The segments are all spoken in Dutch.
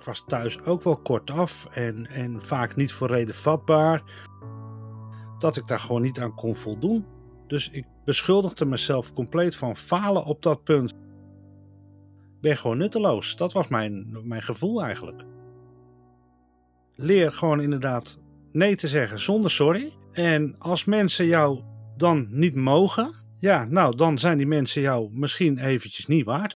Ik was thuis ook wel kortaf en, en vaak niet voor reden vatbaar. Dat ik daar gewoon niet aan kon voldoen. Dus ik beschuldigde mezelf compleet van falen op dat punt. Ben gewoon nutteloos. Dat was mijn, mijn gevoel eigenlijk. Leer gewoon inderdaad nee te zeggen zonder sorry. En als mensen jou dan niet mogen, ja, nou dan zijn die mensen jou misschien eventjes niet waard.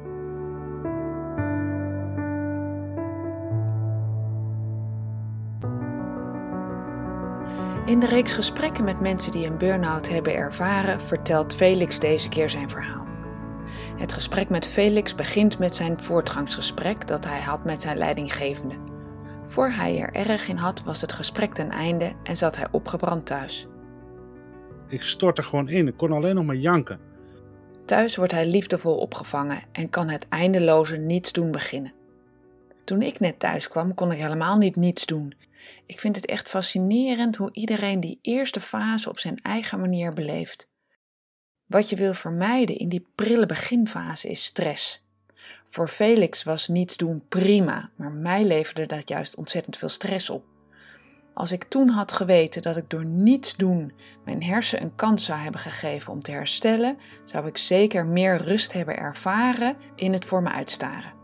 In de reeks gesprekken met mensen die een burn-out hebben ervaren, vertelt Felix deze keer zijn verhaal. Het gesprek met Felix begint met zijn voortgangsgesprek dat hij had met zijn leidinggevende. Voor hij er erg in had, was het gesprek ten einde en zat hij opgebrand thuis. Ik stort er gewoon in, ik kon alleen nog maar janken. Thuis wordt hij liefdevol opgevangen en kan het eindeloze niets doen beginnen. Toen ik net thuis kwam, kon ik helemaal niet niets doen. Ik vind het echt fascinerend hoe iedereen die eerste fase op zijn eigen manier beleeft. Wat je wil vermijden in die prille beginfase is stress. Voor Felix was niets doen prima, maar mij leverde dat juist ontzettend veel stress op. Als ik toen had geweten dat ik door niets doen mijn hersen een kans zou hebben gegeven om te herstellen, zou ik zeker meer rust hebben ervaren in het voor me uitstaren.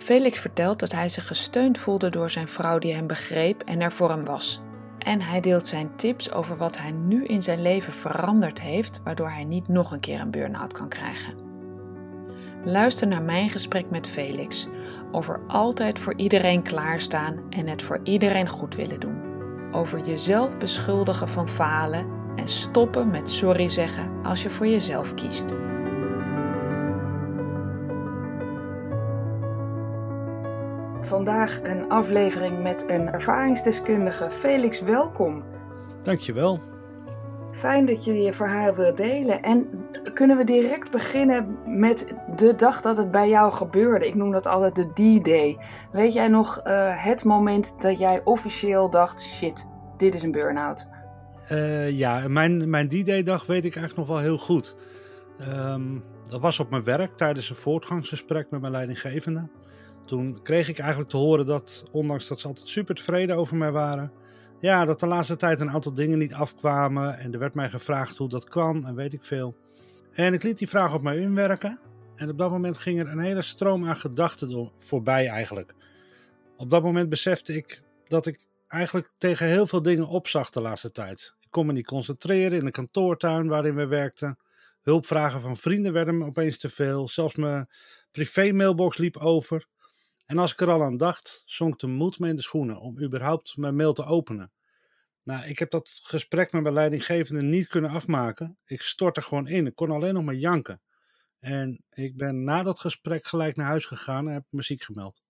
Felix vertelt dat hij zich gesteund voelde door zijn vrouw die hem begreep en er voor hem was. En hij deelt zijn tips over wat hij nu in zijn leven veranderd heeft, waardoor hij niet nog een keer een burn-out kan krijgen. Luister naar mijn gesprek met Felix over altijd voor iedereen klaarstaan en het voor iedereen goed willen doen. Over jezelf beschuldigen van falen en stoppen met sorry zeggen als je voor jezelf kiest. Vandaag een aflevering met een ervaringsdeskundige. Felix, welkom. Dankjewel. Fijn dat je je verhaal wilt delen. En kunnen we direct beginnen met de dag dat het bij jou gebeurde? Ik noem dat altijd de D-Day. Weet jij nog uh, het moment dat jij officieel dacht: shit, dit is een burn-out? Uh, ja, mijn, mijn D-Day-dag weet ik eigenlijk nog wel heel goed. Um, dat was op mijn werk tijdens een voortgangsgesprek met mijn leidinggevende. Toen kreeg ik eigenlijk te horen dat, ondanks dat ze altijd super tevreden over mij waren, ja, dat de laatste tijd een aantal dingen niet afkwamen. En er werd mij gevraagd hoe dat kan en weet ik veel. En ik liet die vraag op mij inwerken. En op dat moment ging er een hele stroom aan gedachten voorbij eigenlijk. Op dat moment besefte ik dat ik eigenlijk tegen heel veel dingen opzag de laatste tijd. Ik kon me niet concentreren in de kantoortuin waarin we werkten. Hulpvragen van vrienden werden me opeens te veel. Zelfs mijn privé-mailbox liep over. En als ik er al aan dacht, zonk de moed me in de schoenen om überhaupt mijn mail te openen. Nou, ik heb dat gesprek met mijn leidinggevende niet kunnen afmaken. Ik stortte gewoon in. Ik kon alleen nog maar janken. En ik ben na dat gesprek gelijk naar huis gegaan en heb muziek gemeld.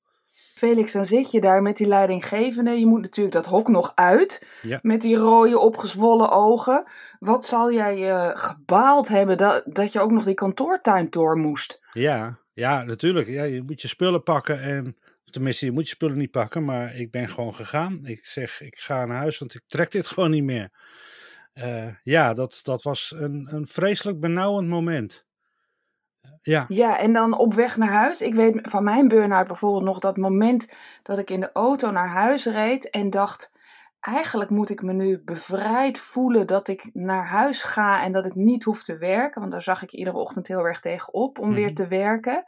Felix, dan zit je daar met die leidinggevende. Je moet natuurlijk dat hok nog uit. Met die rode opgezwollen ogen. Wat zal jij uh, gebaald hebben dat, dat je ook nog die kantoortuin door moest? Ja, ja, natuurlijk. Ja, je moet je spullen pakken en. Tenminste, je moet je spullen niet pakken, maar ik ben gewoon gegaan. Ik zeg, ik ga naar huis, want ik trek dit gewoon niet meer. Uh, ja, dat, dat was een, een vreselijk benauwend moment. Ja. ja, en dan op weg naar huis. Ik weet van mijn burn-out bijvoorbeeld nog dat moment dat ik in de auto naar huis reed en dacht: eigenlijk moet ik me nu bevrijd voelen dat ik naar huis ga en dat ik niet hoef te werken. Want daar zag ik iedere ochtend heel erg tegen op om weer mhm. te werken.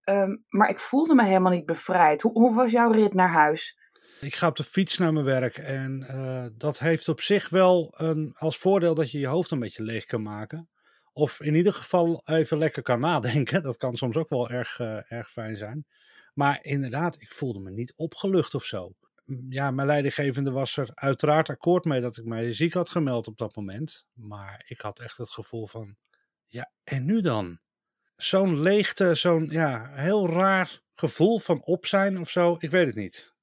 Ehm, maar ik voelde me helemaal niet bevrijd. Hoe, hoe, was jouw rit naar huis? Ik ga op de fiets naar mijn werk en uh, dat heeft op zich wel een, als voordeel dat je je hoofd een beetje leeg kan maken. Of in ieder geval even lekker kan nadenken. Dat kan soms ook wel erg, uh, erg fijn zijn. Maar inderdaad, ik voelde me niet opgelucht of zo ja, mijn leidinggevende was er uiteraard akkoord mee dat ik mij ziek had gemeld op dat moment. Maar ik had echt het gevoel van, ja, en nu dan? Zo'n leegte, zo'n ja, heel raar gevoel van op zijn of zo. Ik weet het niet.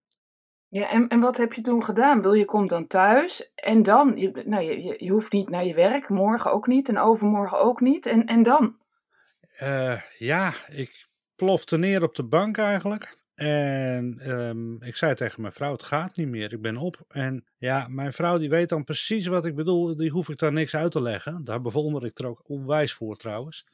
Ja, en, en wat heb je toen gedaan? Wil je komt dan thuis en dan, je, nou, je, je hoeft niet naar je werk, morgen ook niet en overmorgen ook niet. En, en dan? Uh, ja, ik plofte neer op de bank eigenlijk. En um, ik zei tegen mijn vrouw, het gaat niet meer, ik ben op. En ja, mijn vrouw die weet dan precies wat ik bedoel, die hoef ik daar niks uit te leggen. Daar bewonder ik er ook onwijs voor trouwens.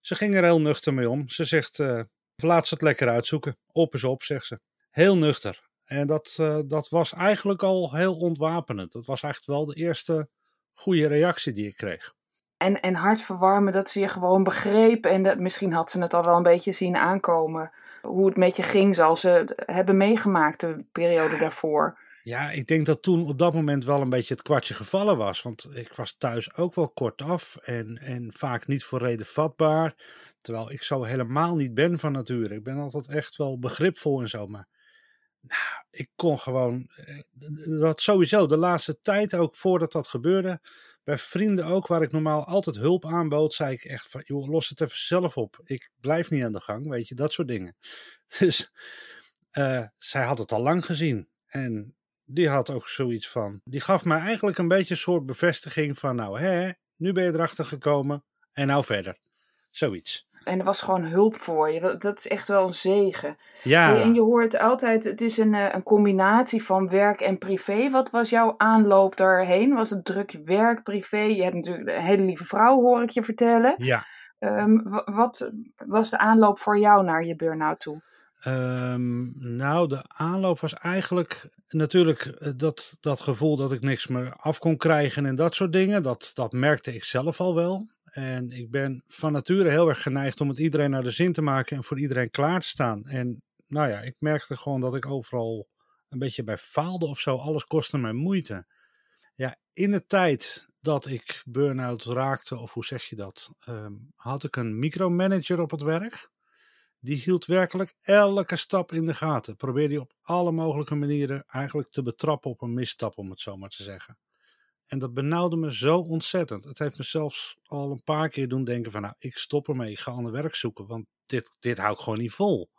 Ze ging er heel nuchter mee om. Ze zegt, uh, laat ze het lekker uitzoeken. Op is op, zegt ze. Heel nuchter. En dat, uh, dat was eigenlijk al heel ontwapenend. Dat was eigenlijk wel de eerste goede reactie die ik kreeg. En, en hartverwarmen dat ze je gewoon begreep. En dat, misschien had ze het al wel een beetje zien aankomen. Hoe het met je ging, zoals ze hebben meegemaakt de periode daarvoor. Ja, ik denk dat toen op dat moment wel een beetje het kwartje gevallen was. Want ik was thuis ook wel kortaf en, en vaak niet voor reden vatbaar. Terwijl ik zo helemaal niet ben van nature. Ik ben altijd echt wel begripvol en zo. Maar nou, ik kon gewoon. Eh, dat sowieso de laatste tijd ook voordat dat gebeurde bij vrienden ook, waar ik normaal altijd hulp aanbood, zei ik echt van, joh, los het even zelf op. Ik blijf niet aan de gang, weet je, dat soort dingen. Dus uh, zij had het al lang gezien. En die had ook zoiets van, die gaf mij eigenlijk een beetje een soort bevestiging van, nou hè, nu ben je erachter gekomen en nou verder. Zoiets. En er was gewoon hulp voor je. Dat is echt wel een zegen. Ja. En je hoort altijd, het is een, eh, een combinatie van werk en privé. Wat was jouw aanloop daarheen? Was het druk werk, privé? Je hebt natuurlijk een hele lieve vrouw, hoor ik je vertellen. Ja. Um, wat was de aanloop voor jou naar je burn-out toe? Um, nou, de aanloop was eigenlijk natuurlijk eh, dat, dat gevoel dat ik niks meer af kon krijgen en dat soort dingen. Dat, dat merkte ik zelf al wel. En ik ben van nature heel erg geneigd om het iedereen naar de zin te maken en voor iedereen klaar te staan. En nou ja, ik merkte gewoon dat ik overal een beetje bij faalde of zo. Alles kostte mij moeite. Ja, in de tijd dat ik burn-out raakte, of hoe zeg je dat, um, had ik een micromanager op het werk. Die hield werkelijk elke stap in de gaten. Probeerde die op alle mogelijke manieren eigenlijk te betrappen op een misstap, om het zo maar te zeggen. En dat benauwde me zo ontzettend. Het heeft me zelfs al een paar keer doen denken van nou, ik stop ermee, ik ga ander werk zoeken, want dit, dit hou ik gewoon niet vol.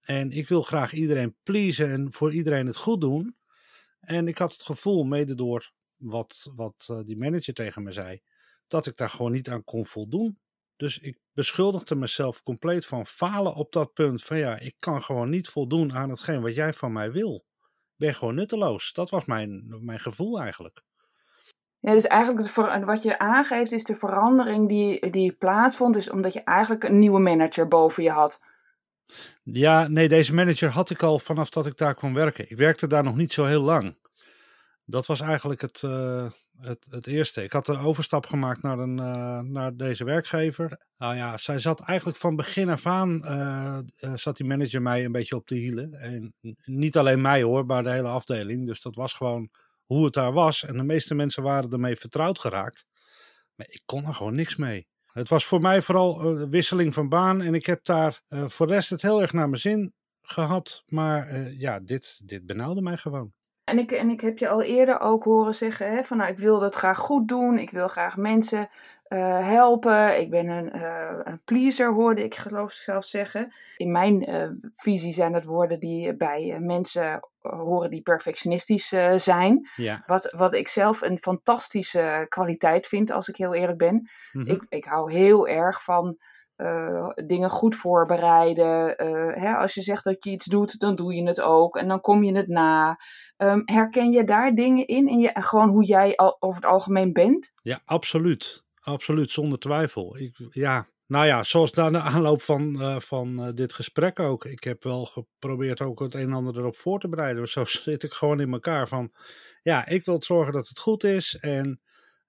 En ik wil graag iedereen pleasen en voor iedereen het goed doen. En ik had het gevoel, mede door wat, wat uh, die manager tegen me zei, dat ik daar gewoon niet aan kon voldoen. Dus ik beschuldigde mezelf compleet van falen op dat punt. Van ja, ik kan gewoon niet voldoen aan hetgeen wat jij van mij wil. Ik ben gewoon nutteloos. Dat was mijn, mijn gevoel eigenlijk. Ja, dus eigenlijk wat je aangeeft is de verandering die, die plaatsvond, is omdat je eigenlijk een nieuwe manager boven je had. Ja, nee, deze manager had ik al vanaf dat ik daar kwam werken. Ik werkte daar nog niet zo heel lang. Dat was eigenlijk het, uh, het, het eerste. Ik had een overstap gemaakt naar, een, uh, naar deze werkgever. Nou ja, zij zat eigenlijk van begin af aan, uh, zat die manager mij een beetje op de hielen. En niet alleen mij hoor, maar de hele afdeling. Dus dat was gewoon hoe het daar was. En de meeste mensen waren ermee vertrouwd geraakt. Maar ik kon er gewoon niks mee. Het was voor mij vooral een wisseling van baan. En ik heb daar uh, voor de rest het heel erg naar mijn zin gehad. Maar uh, ja, dit, dit benauwde mij gewoon. En ik, en ik heb je al eerder ook horen zeggen: hè, van nou, ik wil dat graag goed doen. Ik wil graag mensen uh, helpen. Ik ben een, uh, een, pleaser, hoorde ik geloof ik zelf zeggen. In mijn uh, visie zijn het woorden die bij mensen horen die perfectionistisch zijn. Ja. Wat, wat ik zelf een fantastische kwaliteit vind, als ik heel eerlijk ben. Mhm. ik, ik hou heel erg van dingen goed voorbereiden. Hè, als je zegt dat je iets doet, dan doe je het ook. En dan kom je het na. Um, herken je daar dingen in? In je, gewoon hoe jij al, over het algemeen bent? Ja, absoluut. Absoluut, zonder twijfel. Ik, ja, nou ja, zoals na de aanloop van, uh, van uh, dit gesprek ook. Ik heb wel geprobeerd ook het een en ander erop voor te bereiden. Zo zit ik gewoon in elkaar van, ja, ik wil zorgen dat het goed is. En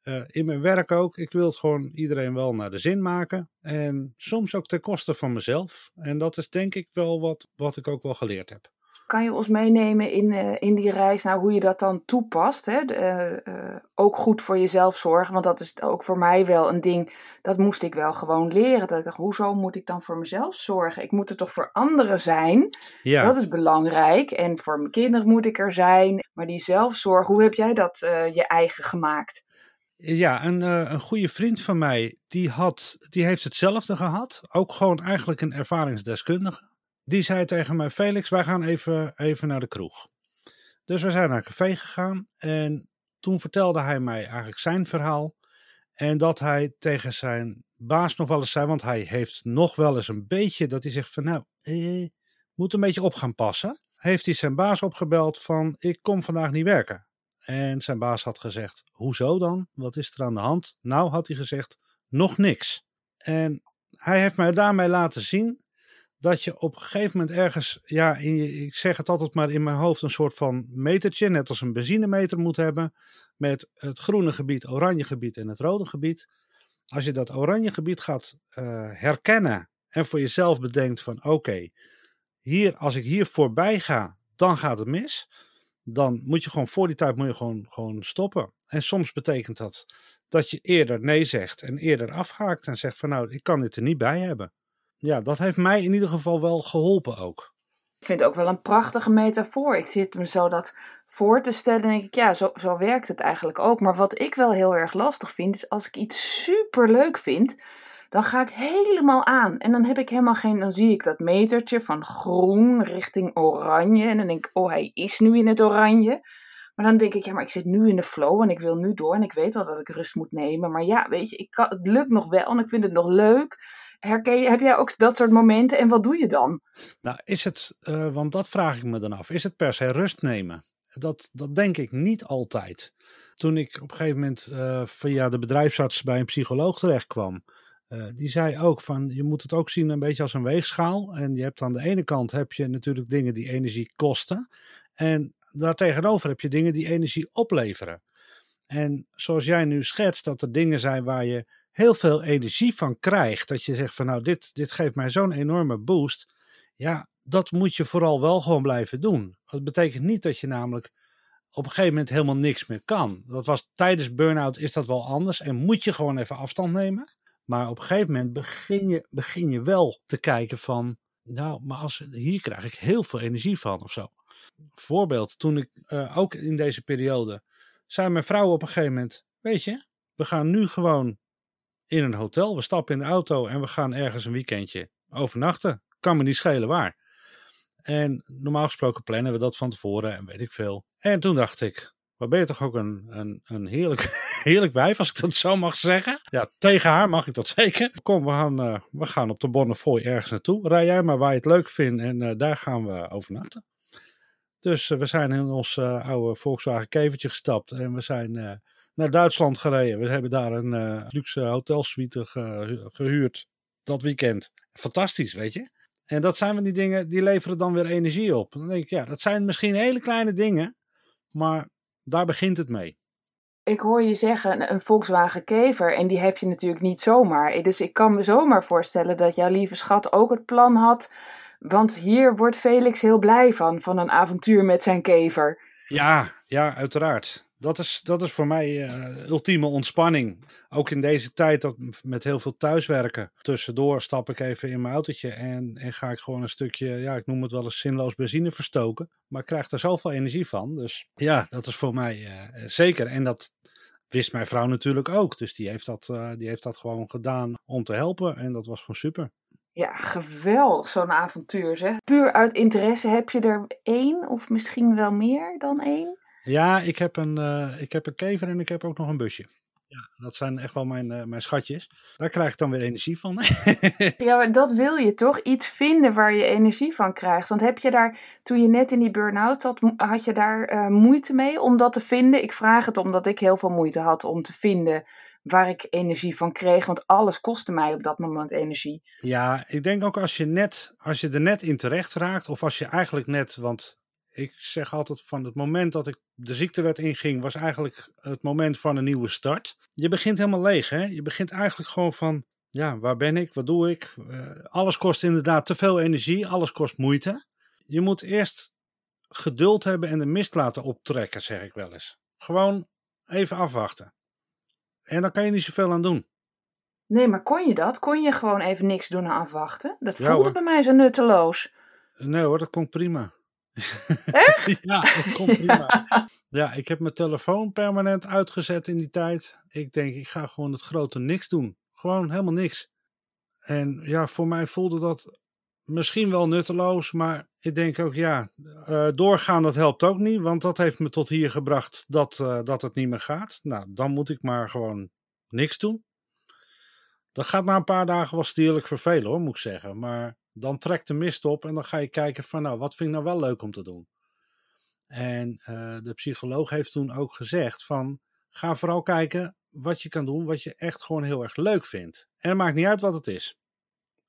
uh, in mijn werk ook. Ik wil het gewoon iedereen wel naar de zin maken. En soms ook ten koste van mezelf. En dat is denk ik wel wat, wat ik ook wel geleerd heb. Kan je ons meenemen in, uh, in die reis, nou, hoe je dat dan toepast? Hè? De, uh, uh, ook goed voor jezelf zorgen, want dat is ook voor mij wel een ding, dat moest ik wel gewoon leren. Dat ik dacht, hoezo moet ik dan voor mezelf zorgen? Ik moet er toch voor anderen zijn? Ja. Dat is belangrijk. En voor mijn kinderen moet ik er zijn. Maar die zelfzorg, hoe heb jij dat je eigen gemaakt? Ja, een, een goede vriend van mij, die, had, die heeft hetzelfde gehad. Ook gewoon eigenlijk een ervaringsdeskundige die zei tegen mij: Felix, wij gaan even, even naar de kroeg. Dus we zijn naar een café gegaan en toen vertelde hij mij eigenlijk zijn verhaal. En dat hij tegen zijn baas nog wel eens zei, want hij heeft nog wel eens een beetje dat hij zegt van nou, eh, moet een beetje op gaan passen. Heeft hij zijn baas opgebeld van ik kom vandaag niet werken. En zijn baas had gezegd, hoezo dan? Wat is er aan de hand? Nou had hij gezegd, nog niks. En hij heeft mij daarmee laten zien dat je op een gegeven moment ergens, ja, in ik zeg het altijd maar in mijn hoofd, een soort van metertje, net als een benzinemeter moet hebben, met het groene gebied, oranje gebied en het rode gebied. Als je dat oranje gebied gaat uh, herkennen en voor jezelf bedenkt van oké, hier, als ik hier voorbij ga, dan gaat het mis. Dan moet je gewoon voor die tijd moet je gewoon, gewoon stoppen. En soms betekent dat dat je eerder nee zegt en eerder afhaakt en zegt van nou, ik kan dit er niet bij hebben. Ja, dat heeft mij in ieder geval wel geholpen ook. Ik vind het ook wel een prachtige metafoor. Ik zit me zo dat voor te stellen en denk ik, ja, zo, zo werkt het eigenlijk ook. Maar wat ik wel heel erg lastig vind, is als ik iets super leuk vind, dan ga ik helemaal aan. En dan heb ik helemaal geen, dan zie ik dat metertje van groen richting oranje. En dan denk ik, oh, hij is nu in het oranje. Maar dan denk ik, ja, maar ik zit nu in de flow en ik wil nu door. En ik weet wel dat ik rust moet nemen. Maar ja, weet je, ik kan, het lukt nog wel en ik vind het nog leuk. Herken heb jij ook dat soort momenten en wat doe je dan? Nou, is het, uh, want dat vraag ik me dan af, is het per se rust nemen? Dat, dat denk ik niet altijd. Toen ik op een gegeven moment uh, via de bedrijfsarts bij een psycholoog terecht kwam, uh, die zei ook van je moet het ook zien een beetje als een weegschaal. En je hebt aan de ene kant heb je natuurlijk dingen die energie kosten. En daartegenover heb je dingen die energie opleveren. En zoals jij nu schetst, dat er dingen zijn waar je heel veel energie van krijgt. Dat je zegt van nou, dit, dit geeft mij zo'n enorme boost. Ja, dat moet je vooral wel gewoon blijven doen. Dat betekent niet dat je namelijk op een gegeven moment helemaal niks meer kan. Dat was tijdens burn-out is dat wel anders en moet je gewoon even afstand nemen. Maar op een gegeven moment begin je, begin je wel te kijken van, nou, maar als, hier krijg ik heel veel energie van of zo. Voorbeeld, toen ik uh, ook in deze periode, zei mijn vrouw op een gegeven moment, weet je, we gaan nu gewoon in een hotel. We stappen in de auto en we gaan ergens een weekendje overnachten. Kan me niet schelen waar. En normaal gesproken plannen we dat van tevoren en weet ik veel. En toen dacht ik, wat ben je toch ook een, een, een heerlijk, heerlijk wijf, als ik dat zo mag zeggen. Ja, tegen haar mag ik dat zeker. Kom, we gaan, uh, we gaan op de Bonnefoy ergens naartoe. Rij jij maar waar je het leuk vindt en uh, daar gaan we overnachten. Dus uh, we zijn in ons oude Volkswagen kevertje gestapt en we zijn naar Duitsland gereden. We hebben daar een uh, luxe hotelsuite ge gehuurd dat weekend. Fantastisch, weet je. En dat zijn van die dingen, die leveren dan weer energie op. Dan denk ik, ja, dat zijn misschien hele kleine dingen, maar daar begint het mee. Ik hoor je zeggen, een Volkswagen Kever, en die heb je natuurlijk niet zomaar. Dus ik kan me zomaar voorstellen dat jouw lieve schat ook het plan had. Want hier wordt Felix heel blij van, van een avontuur met zijn kever. Ja, ja, uiteraard dat is, dat is voor mij uh, ultieme ontspanning. Ook in deze tijd dat met heel veel thuiswerken. Tussendoor stap ik even in mijn autootje en, en ga ik gewoon een stukje, ja, ik noem het wel eens zinloos benzine verstoken. Maar ik krijg er zoveel energie van. Dus ja, dat is voor mij uh, zeker. En dat wist mijn vrouw natuurlijk ook. Dus die heeft, dat, uh, die heeft dat gewoon gedaan om te helpen. En dat was gewoon super. Ja, geweldig zo'n avontuur zeg. Puur uit interesse heb je er één of misschien wel meer dan één? Ja, ik heb, een, uh, ik heb een kever en ik heb ook nog een busje. Ja, dat zijn echt wel mijn, uh, mijn schatjes. Daar krijg ik dan weer energie van. ja, maar dat wil je toch? Iets vinden waar je energie van krijgt. Want heb je daar, toen je net in die burn-out zat, had je daar uh, moeite mee om dat te vinden? Ik vraag het omdat ik heel veel moeite had om te vinden waar ik energie van kreeg. Want alles kostte mij op dat moment energie. Ja, ik denk ook als je, net, als je er net in terecht raakt, of als je eigenlijk net, want ik zeg altijd van het moment dat ik de ziektewet inging, was eigenlijk het moment van een nieuwe start. Je begint helemaal leeg, hè? Je begint eigenlijk gewoon van, ja, waar ben ik? Wat doe ik? Uh, alles kost inderdaad te veel energie, alles kost moeite. Je moet eerst geduld hebben en de mist laten optrekken, zeg ik wel eens. Gewoon even afwachten. En dan kan je niet zoveel aan doen. Nee, maar kon je dat? Kon je gewoon even niks doen en afwachten? Dat voelde bij mij zo nutteloos. Nee hoor, dat komt prima. Echt? ja, dat komt prima. ja, ik heb mijn telefoon permanent uitgezet in die tijd. Ik denk, ik ga gewoon het grote niks doen. Gewoon helemaal niks. En ja, voor mij voelde dat misschien wel nutteloos, maar ik denk ook, ja, uh, doorgaan dat helpt ook niet, want dat heeft me tot hier gebracht dat, uh, dat het niet meer gaat. Nou, dan moet ik maar gewoon niks doen. Dat gaat na een paar dagen wel stierlijk vervelen hoor, moet ik zeggen. Maar dan trekt de mist op en dan ga je kijken van, nou, wat vind ik nou wel leuk om te doen? En uh, de psycholoog heeft toen ook gezegd van, ga vooral kijken wat je kan doen, wat je echt gewoon heel erg leuk vindt. En het maakt niet uit wat het is.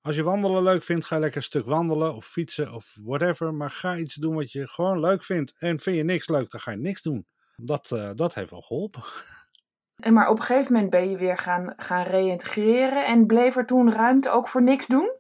Als je wandelen leuk vindt, ga lekker een stuk wandelen of fietsen of whatever. Maar ga iets doen wat je gewoon leuk vindt. En vind je niks leuk, dan ga je niks doen. Dat, uh, dat heeft wel geholpen. En maar op een gegeven moment ben je weer gaan, gaan reïntegreren. En bleef er toen ruimte ook voor niks doen?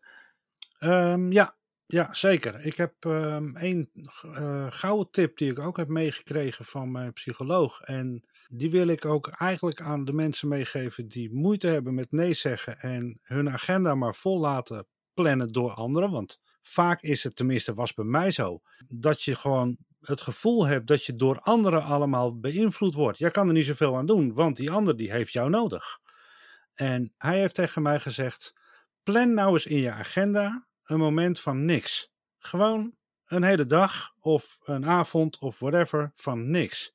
Um, ja, ja, zeker. Ik heb um, één uh, gouden tip die ik ook heb meegekregen van mijn psycholoog. En die wil ik ook eigenlijk aan de mensen meegeven die moeite hebben met nee zeggen en hun agenda maar vol laten plannen door anderen. Want vaak is het, tenminste was bij mij zo, dat je gewoon het gevoel hebt dat je door anderen allemaal beïnvloed wordt. Jij kan er niet zoveel aan doen, want die ander die heeft jou nodig. En hij heeft tegen mij gezegd, plan nou eens in je agenda een moment van niks. Gewoon een hele dag of een avond of whatever van niks.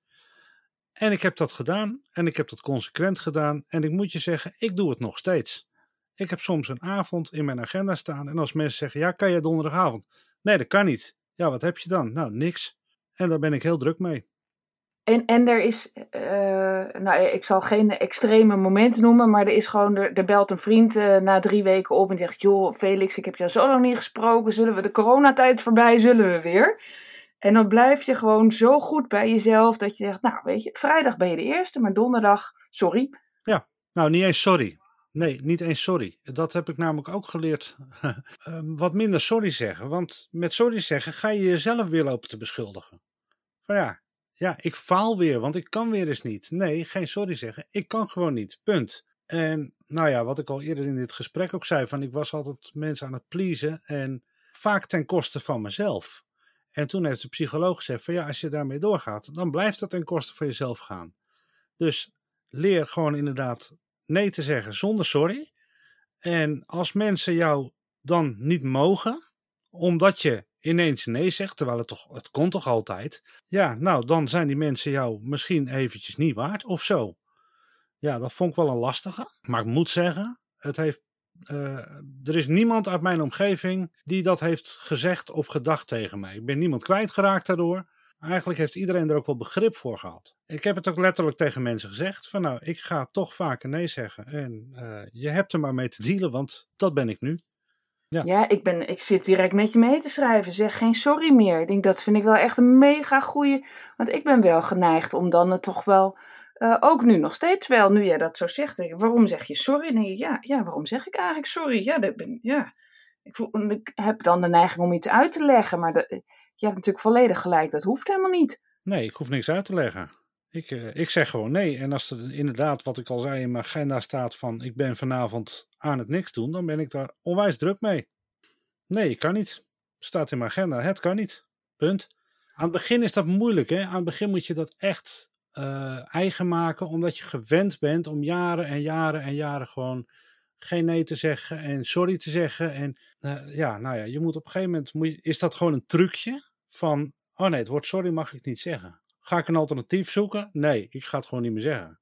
En ik heb dat gedaan en ik heb dat consequent gedaan en ik moet je zeggen, ik doe het nog steeds. Ik heb soms een avond in mijn agenda staan en als mensen zeggen, ja, kan jij donderdagavond? Nee, dat kan niet. Ja, wat heb je dan? Nou, niks. En daar ben ik heel druk mee. En, en er is, uh, nou ik zal geen extreme momenten noemen, maar er is gewoon, er, belt een vriend uh, na drie weken op en zegt, joh Felix, ik heb jou zo lang niet gesproken, zullen we de coronatijd voorbij, zullen we weer? En dan blijf je gewoon zo goed bij jezelf dat je zegt, nou weet je, vrijdag ben je de eerste, maar donderdag, sorry. Ja, nou niet eens sorry. Nee, niet eens sorry. Dat heb ik namelijk ook geleerd. Ehm, wat minder sorry zeggen. Want met sorry zeggen ga je jezelf weer lopen te beschuldigen. Van ja, ja, ik faal weer, want ik kan weer eens niet. Nee, geen sorry zeggen. Ik kan gewoon niet. Punt. En nou ja, wat ik al eerder in dit gesprek ook zei, van ik was altijd mensen aan het pleasen en vaak ten koste van mezelf. En toen heeft de psycholoog gezegd van ja, als je daarmee doorgaat, dan blijft dat ten koste van jezelf gaan. Dus leer gewoon inderdaad nee te zeggen zonder sorry. En als mensen jou dan niet mogen, omdat je ineens nee zegt, terwijl het toch, het kon toch altijd. Ja, nou, dan zijn die mensen jou misschien eventjes niet waard of zo. Ja, dat vond ik wel een lastige. Maar ik moet zeggen, het heeft uh, er is niemand uit mijn omgeving die dat heeft gezegd of gedacht tegen mij. Ik ben niemand kwijtgeraakt daardoor. Eigenlijk heeft iedereen er ook wel begrip voor gehad. Ik heb het ook letterlijk tegen mensen gezegd: van nou, ik ga toch vaker nee zeggen. En uh, je hebt er maar mee te dealen, want dat ben ik nu. Ja, ja ik, ben, ik zit direct met je mee te schrijven. Zeg geen sorry meer. Ik denk dat vind ik wel echt een mega goeie. Want ik ben wel geneigd om dan het toch wel uh, ook nu nog steeds wel, nu jij dat zo zegt. Ik, waarom zeg je sorry? Dan denk ik, ja, ja, waarom zeg ik eigenlijk sorry? Ja, dat ben, ja. Ik, voel, ik, heb dan de neiging om iets uit te leggen, maar je hebt natuurlijk volledig gelijk, dat hoeft helemaal niet. Nee, ik hoef niks uit te leggen. Ik, uh, ik zeg gewoon nee. En als er inderdaad, wat ik al zei, in mijn agenda staat van ik ben vanavond aan het niks doen, dan ben ik daar onwijs druk mee. Nee, ik kan niet. Staat in mijn agenda, het kan niet. Punt. Aan het begin is dat moeilijk, hè? Aan het begin moet je dat echt uh, eigen maken, omdat je gewend bent om jaren en jaren en jaren gewoon geen nee te zeggen en sorry te zeggen. En uh, ja, nou ja, je moet op een gegeven moment, moet is dat gewoon een trucje van, oh nee, het woord sorry mag ik niet zeggen. Ga ik een alternatief zoeken? Nee, ik ga het gewoon niet meer zeggen.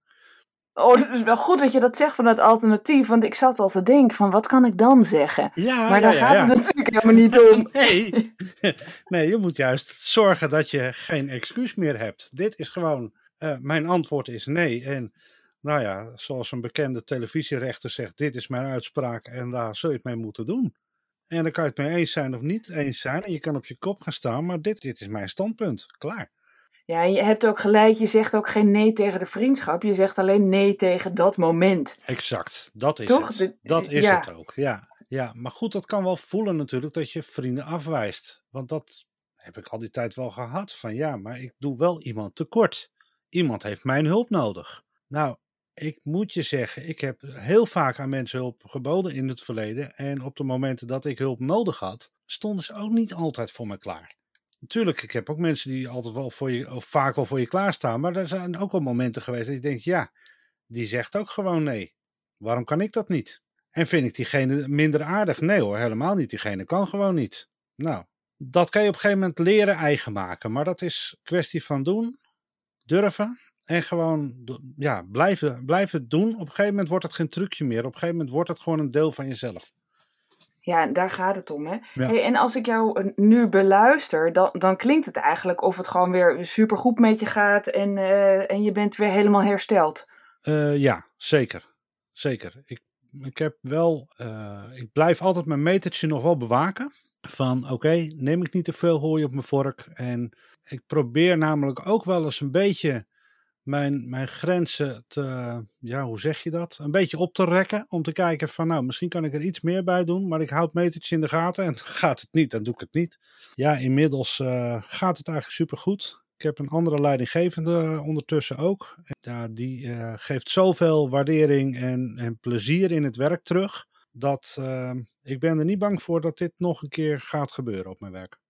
Oh, het is wel goed dat je dat zegt van het alternatief, want ik zat al te denken van wat kan ik dan zeggen? Ja, maar daar ja, ja, gaat het natuurlijk helemaal niet om. Nee. nee, je moet juist zorgen dat je geen excuus meer hebt. Dit is gewoon uh, mijn antwoord is nee. En nou ja, zoals een bekende televisierechter zegt, dit is mijn uitspraak en daar zul je het mee moeten doen. En dan kan je het mee eens zijn of niet eens zijn. En je kan op je kop gaan staan, maar dit, dit is mijn standpunt. Klaar. Ja, je hebt ook gelijk, je zegt ook geen nee tegen de vriendschap. Je zegt alleen nee tegen dat moment. Exact, dat is Toch? het. Dat is ja. het ook, ja. Ja, maar goed, dat kan wel voelen natuurlijk dat je vrienden afwijst. Want dat heb ik al die tijd wel gehad. Van ja, maar ik doe wel iemand tekort iemand heeft mijn hulp nodig. Nou, ik moet je zeggen, ik heb heel vaak aan mensen hulp geboden in het verleden. En op de momenten dat ik hulp nodig had, stonden ze ook niet altijd voor me klaar. Natuurlijk, ik heb ook mensen die altijd wel voor je, of vaak wel voor je klaarstaan. Maar er zijn ook wel momenten geweest dat je denkt, ja, die zegt ook gewoon nee. Waarom kan ik dat niet? En vind ik diegene minder aardig? Nee hoor, helemaal niet. Diegene kan gewoon niet. Nou, dat kan je op een gegeven moment leren eigen maken. Maar dat is kwestie van doen, durven en gewoon ja, blijven, blijven doen. Op een gegeven moment wordt het geen trucje meer. Op een gegeven moment wordt het gewoon een deel van jezelf. Ja, daar gaat het om. Hè? Hey, en als ik jou nu beluister, dan, dan klinkt het eigenlijk of het gewoon weer supergoed met je gaat en, uh, en je bent weer helemaal hersteld. Uh, ja, zeker. Zeker. Ik, ik heb wel, uh, ik blijf altijd mijn metertje nog wel bewaken. Van oké, neem ik niet te veel hooi op mijn vork. En ik probeer namelijk ook wel eens een beetje mijn, mijn grenzen te, ja, hoe zeg je dat? Een beetje op te rekken. Om te kijken van, nou, misschien kan ik er iets meer bij doen. Maar ik houd metertjes in de gaten. En gaat het niet, dan doe ik het niet. Ja, inmiddels uh, gaat het eigenlijk supergoed. Ik heb een andere leidinggevende ondertussen ook. Die uh, geeft zoveel waardering en, en plezier in het werk terug. Dat uh, ik ben er niet bang voor dat dit nog een keer gaat gebeuren op mijn werk.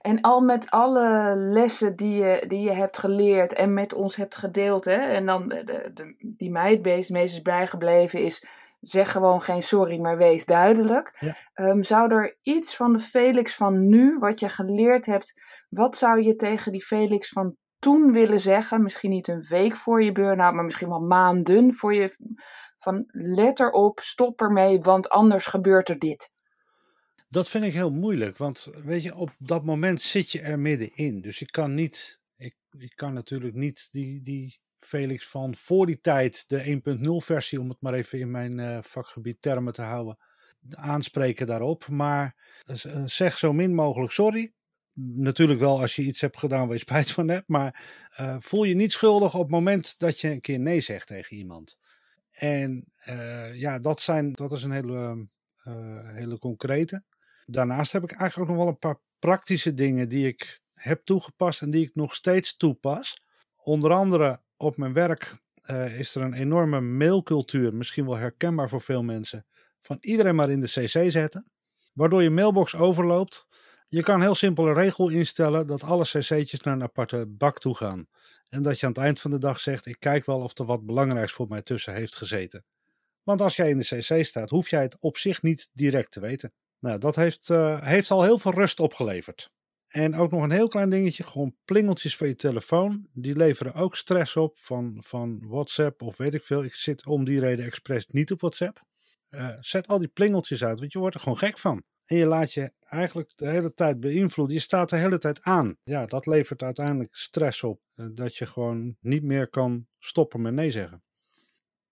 En al met alle lessen die je, die je hebt geleerd en met ons hebt gedeeld, hè, en dan de, de, die mij het meest, meest is bijgebleven is, zeg gewoon geen sorry, maar wees duidelijk. Ja. Um, zou er iets van de Felix van nu, wat je geleerd hebt, wat zou je tegen die Felix van toen willen zeggen? Misschien niet een week voor je burn-out, maar misschien wel maanden voor je. Van let erop, stop ermee, want anders gebeurt er dit. Dat vind ik heel moeilijk, want weet je, op dat moment zit je er middenin. Dus ik kan niet, ik, ik kan natuurlijk niet die, die Felix van voor die tijd, de 1.0 versie, om het maar even in mijn uh, vakgebied termen te houden, aanspreken daarop. Maar uh, zeg zo min mogelijk sorry. Natuurlijk wel als je iets hebt gedaan waar je spijt van hebt, maar voel je niet schuldig op het moment dat je een keer nee zegt tegen iemand. En ja, dat, zijn, dat is een hele, hele concrete. Daarnaast heb ik eigenlijk ook nog wel een paar praktische dingen die ik heb toegepast en die ik nog steeds toepas. Onder andere op mijn werk uh, is er een enorme mailcultuur, misschien wel herkenbaar voor veel mensen, van iedereen maar in de CC zetten, waardoor je mailbox overloopt. Je kan heel simpel een regel instellen dat alle cc'tjes naar een aparte bak toe gaan. En dat je aan het eind van de dag zegt, ik kijk wel of er wat belangrijks voor mij tussen heeft gezeten. Want als jij in de cc staat, hoef jij het op zich niet direct te weten. Nou, dat heeft, uh, heeft al heel veel rust opgeleverd. En ook nog een heel klein dingetje, gewoon plingeltjes van je telefoon. Die leveren ook stress op van, van WhatsApp of weet ik veel. Ik zit om die reden expres niet op WhatsApp. Uh, zet al die plingeltjes uit, want je wordt er gewoon gek van. En je laat je eigenlijk de hele tijd beïnvloeden. Je staat de hele tijd aan. Ja, dat levert uiteindelijk stress op. Uh, dat je gewoon niet meer kan stoppen met nee zeggen.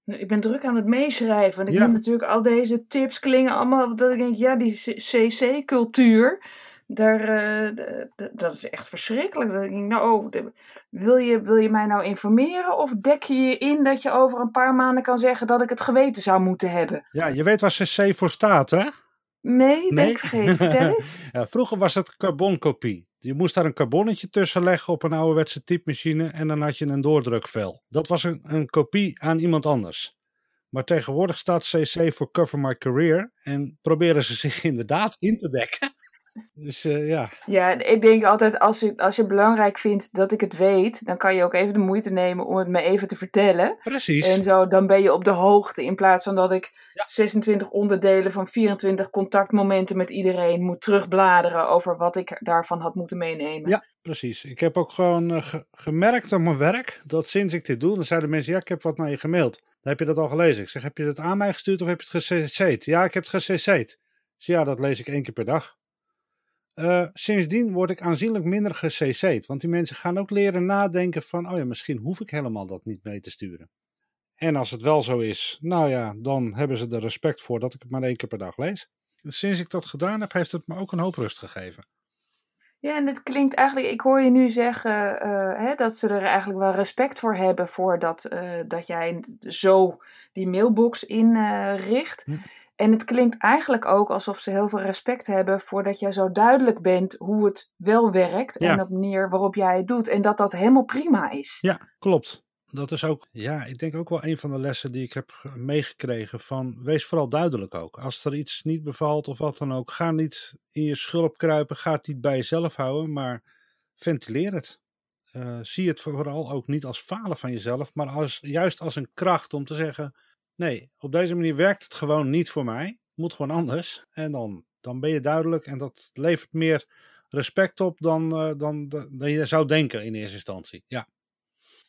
Ik ben druk aan het meeschrijven. Want ik ja. heb natuurlijk al deze tips klingen allemaal. Dat ik denk, ja, die CC-cultuur daar, uh, dat is echt verschrikkelijk. Dat ik denk, nou, oh, wil, je, wil je mij nou informeren? Of dek je je in dat je over een paar maanden kan zeggen dat ik het geweten zou moeten hebben? Ja, je weet waar CC voor staat, hè? Nee, nee? ben ik vergeten. Vertel eens. ja, vroeger was het carbonkopie. Je moest daar een carbonnetje tussen leggen op een ouderwetse typemachine en dan had je een doordrukvel. Dat was een, een kopie aan iemand anders. Maar tegenwoordig staat CC voor Cover My Career en proberen ze zich inderdaad in te dekken dus uh, ja. Ja, ik denk altijd als je, als je belangrijk vindt dat ik het weet, dan kan je ook even de moeite nemen om het me even te vertellen. Precies. En zo, dan ben je op de hoogte in plaats van dat ik ja. 26 onderdelen van 24 contactmomenten met iedereen moet terugbladeren over wat ik daarvan had moeten meenemen. Ja, precies. Ik heb ook gewoon uh, ge gemerkt op mijn werk dat sinds ik dit doe, dan zeiden mensen, ja, ik heb wat naar je gemaild. Dan heb je dat al gelezen. Ik zeg, heb je dat aan mij gestuurd of heb je het gecc'd? Ja, ik heb het gecc'd. Dus ja, dat lees ik één keer per dag. Uh, sindsdien word ik aanzienlijk minder gecc'd. Want die mensen gaan ook leren nadenken van, oh ja, misschien hoef ik helemaal dat niet mee te sturen. En als het wel zo is, nou ja, dan hebben ze er respect voor dat ik het maar één keer per dag lees. Sinds ik dat gedaan heb, heeft het me ook een hoop rust gegeven. Ja, en het klinkt eigenlijk, ik hoor je nu zeggen uh, hè, dat ze er eigenlijk wel respect voor hebben voor dat, uh, dat jij zo die mailbox inricht. Hm. En het klinkt eigenlijk ook alsof ze heel veel respect hebben voordat jij zo duidelijk bent hoe het wel werkt en op manier waarop jij het doet. En dat dat helemaal prima is. Ja, klopt. Dat is ook, ja, ik denk ook wel een van de lessen die ik heb meegekregen van wees vooral duidelijk ook. Als er iets niet bevalt of wat dan ook, ga niet in je schulp kruipen, ga het niet bij jezelf houden, maar ventileer het. Uh, zie het vooral ook niet als falen van jezelf, maar als, juist als een kracht om te zeggen, nee, op deze manier werkt het gewoon niet voor mij. Moet gewoon anders. En dan, dan ben je duidelijk en dat levert meer respect op dan, uh, dan, dan je zou denken in eerste instantie. Ja.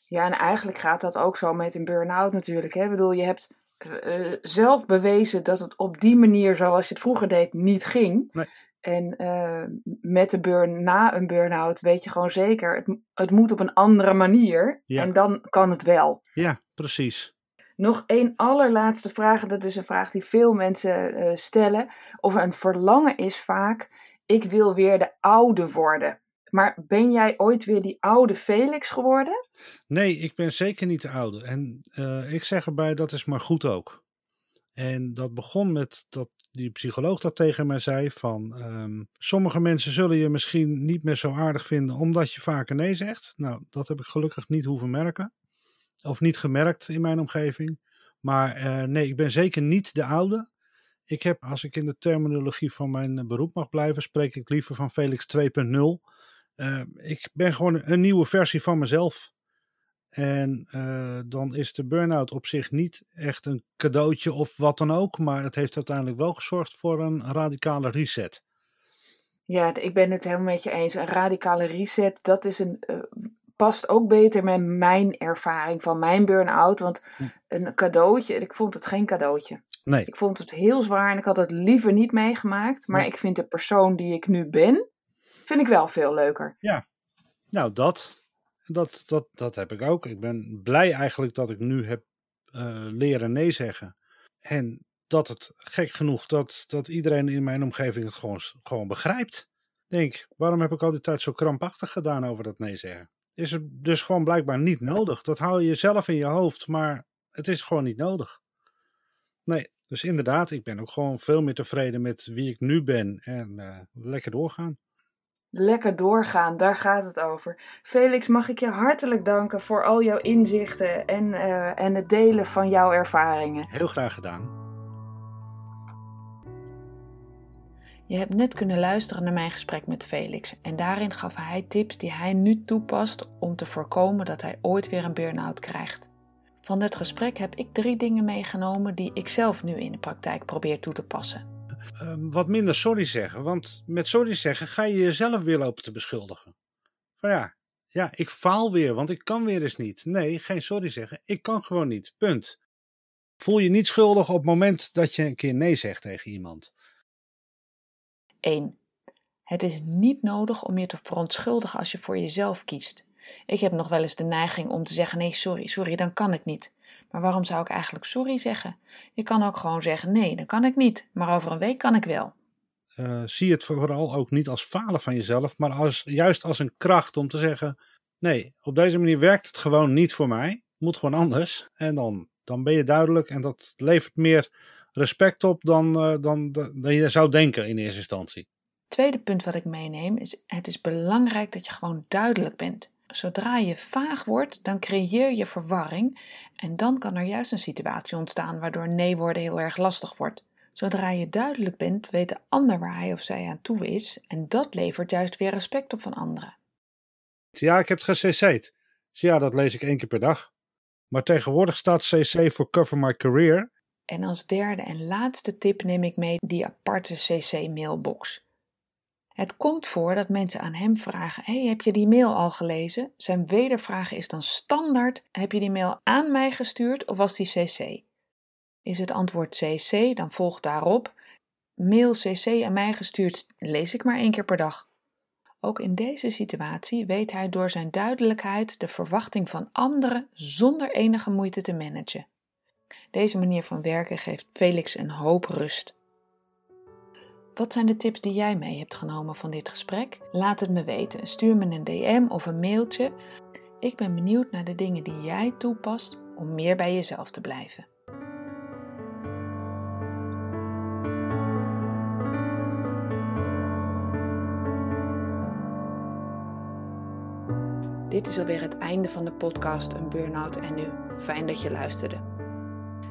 Ja, en eigenlijk gaat dat ook zo met een burn-out natuurlijk. Hè? Ik bedoel, je hebt uh, zelf bewezen dat het op die manier zoals je het vroeger deed niet ging. Nee. En uh, met de burn, na een burn-out weet je gewoon zeker, het, het moet op een andere manier. Ja. En dan kan het wel. Ja, precies. Nog één allerlaatste vraag. Dat is een vraag die veel mensen uh, stellen. Of een verlangen is vaak. Ik wil weer de oude worden. Maar ben jij ooit weer die oude Felix geworden? Nee, ik ben zeker niet de oude. En uh, ik zeg erbij, dat is maar goed ook. En dat begon met dat die psycholoog dat tegen mij zei van um, sommige mensen zullen je misschien niet meer zo aardig vinden omdat je vaker nee zegt. Nou, dat heb ik gelukkig niet hoeven merken. Of niet gemerkt in mijn omgeving. Maar uh, nee, ik ben zeker niet de oude. Ik heb, als ik in de terminologie van mijn beroep mag blijven, spreek ik liever van Felix 2.0. Uh, ik ben gewoon een nieuwe versie van mezelf. En uh, dan is de burn-out op zich niet echt een cadeautje of wat dan ook, maar het heeft uiteindelijk wel gezorgd voor een radicale reset. Ja, ik ben het helemaal met je eens. Een radicale reset, dat is een, past ook beter met mijn ervaring van mijn burn-out. Want een cadeautje, ik vond het geen cadeautje. Nee. Ik vond het heel zwaar en ik had het liever niet meegemaakt. Maar Nee. ik vind de persoon die ik nu ben, vind ik wel veel leuker. Ja, nou dat, dat, dat, dat heb ik ook. Ik ben blij eigenlijk dat ik nu heb uh, leren nee zeggen. En dat het gek genoeg dat, dat iedereen in mijn omgeving het gewoon, gewoon begrijpt. Denk, waarom heb ik al die tijd zo krampachtig gedaan over dat nee zeggen? Is het dus gewoon blijkbaar niet nodig. Dat hou je zelf in je hoofd, maar het is gewoon niet nodig. Nee, dus inderdaad, ik ben ook gewoon veel meer tevreden met wie ik nu ben en uh, lekker doorgaan. Lekker doorgaan, daar gaat het over. Felix, mag ik je hartelijk danken voor al jouw inzichten en, uh, en het delen van jouw ervaringen. Heel graag gedaan. Je hebt net kunnen luisteren naar mijn gesprek met Felix en daarin gaf hij tips die hij nu toepast om te voorkomen dat hij ooit weer een burn-out krijgt. Van dit gesprek heb ik drie dingen meegenomen die ik zelf nu in de praktijk probeer toe te passen. Uh, wat minder sorry zeggen, want met sorry zeggen ga je jezelf weer lopen te beschuldigen. Van ja, ja, ik faal weer, want ik kan weer eens niet. Nee, geen sorry zeggen, ik kan gewoon niet. Punt. Voel je niet schuldig op het moment dat je een keer nee zegt tegen iemand. 1. Het is niet nodig om je te verontschuldigen als je voor jezelf kiest. Ik heb nog wel eens de neiging om te zeggen: nee, sorry, sorry, dan kan ik niet. Maar waarom zou ik eigenlijk sorry zeggen? Je kan ook gewoon zeggen: nee, dan kan ik niet, maar over een week kan ik wel. Uh, zie het vooral ook niet als falen van jezelf, maar als, juist als een kracht om te zeggen: nee, op deze manier werkt het gewoon niet voor mij. Moet gewoon anders. En dan, dan ben je duidelijk en dat levert meer respect op dan, uh, dan, dan, dan je zou denken in eerste instantie. Tweede punt wat ik meeneem is: het is belangrijk dat je gewoon duidelijk bent. Zodra je vaag wordt, dan creëer je verwarring en dan kan er juist een situatie ontstaan waardoor nee worden heel erg lastig wordt. Zodra je duidelijk bent, weet de ander waar hij of zij aan toe is en dat levert juist weer respect op van anderen. Ja, ik heb het gecc'd. Dus ja, dat lees ik één keer per dag. Maar tegenwoordig staat cc voor Cover My Career. En als derde en laatste tip neem ik mee die aparte cc-mailbox. Het komt voor dat mensen aan hem vragen: Hey, heb je die mail al gelezen? Zijn wedervraag is dan standaard: Heb je die mail aan mij gestuurd of was die CC? Is het antwoord CC, dan volgt daarop: Mail CC aan mij gestuurd, lees ik maar één keer per dag. Ook in deze situatie weet hij door zijn duidelijkheid de verwachting van anderen zonder enige moeite te managen. Deze manier van werken geeft Felix een hoop rust. Wat zijn de tips die jij mee hebt genomen van dit gesprek? Laat het me weten. Stuur me een DM of een mailtje. Ik ben benieuwd naar de dingen die jij toepast om meer bij jezelf te blijven. Dit is alweer het einde van de podcast Een Burnout en Nu. Fijn dat je luisterde.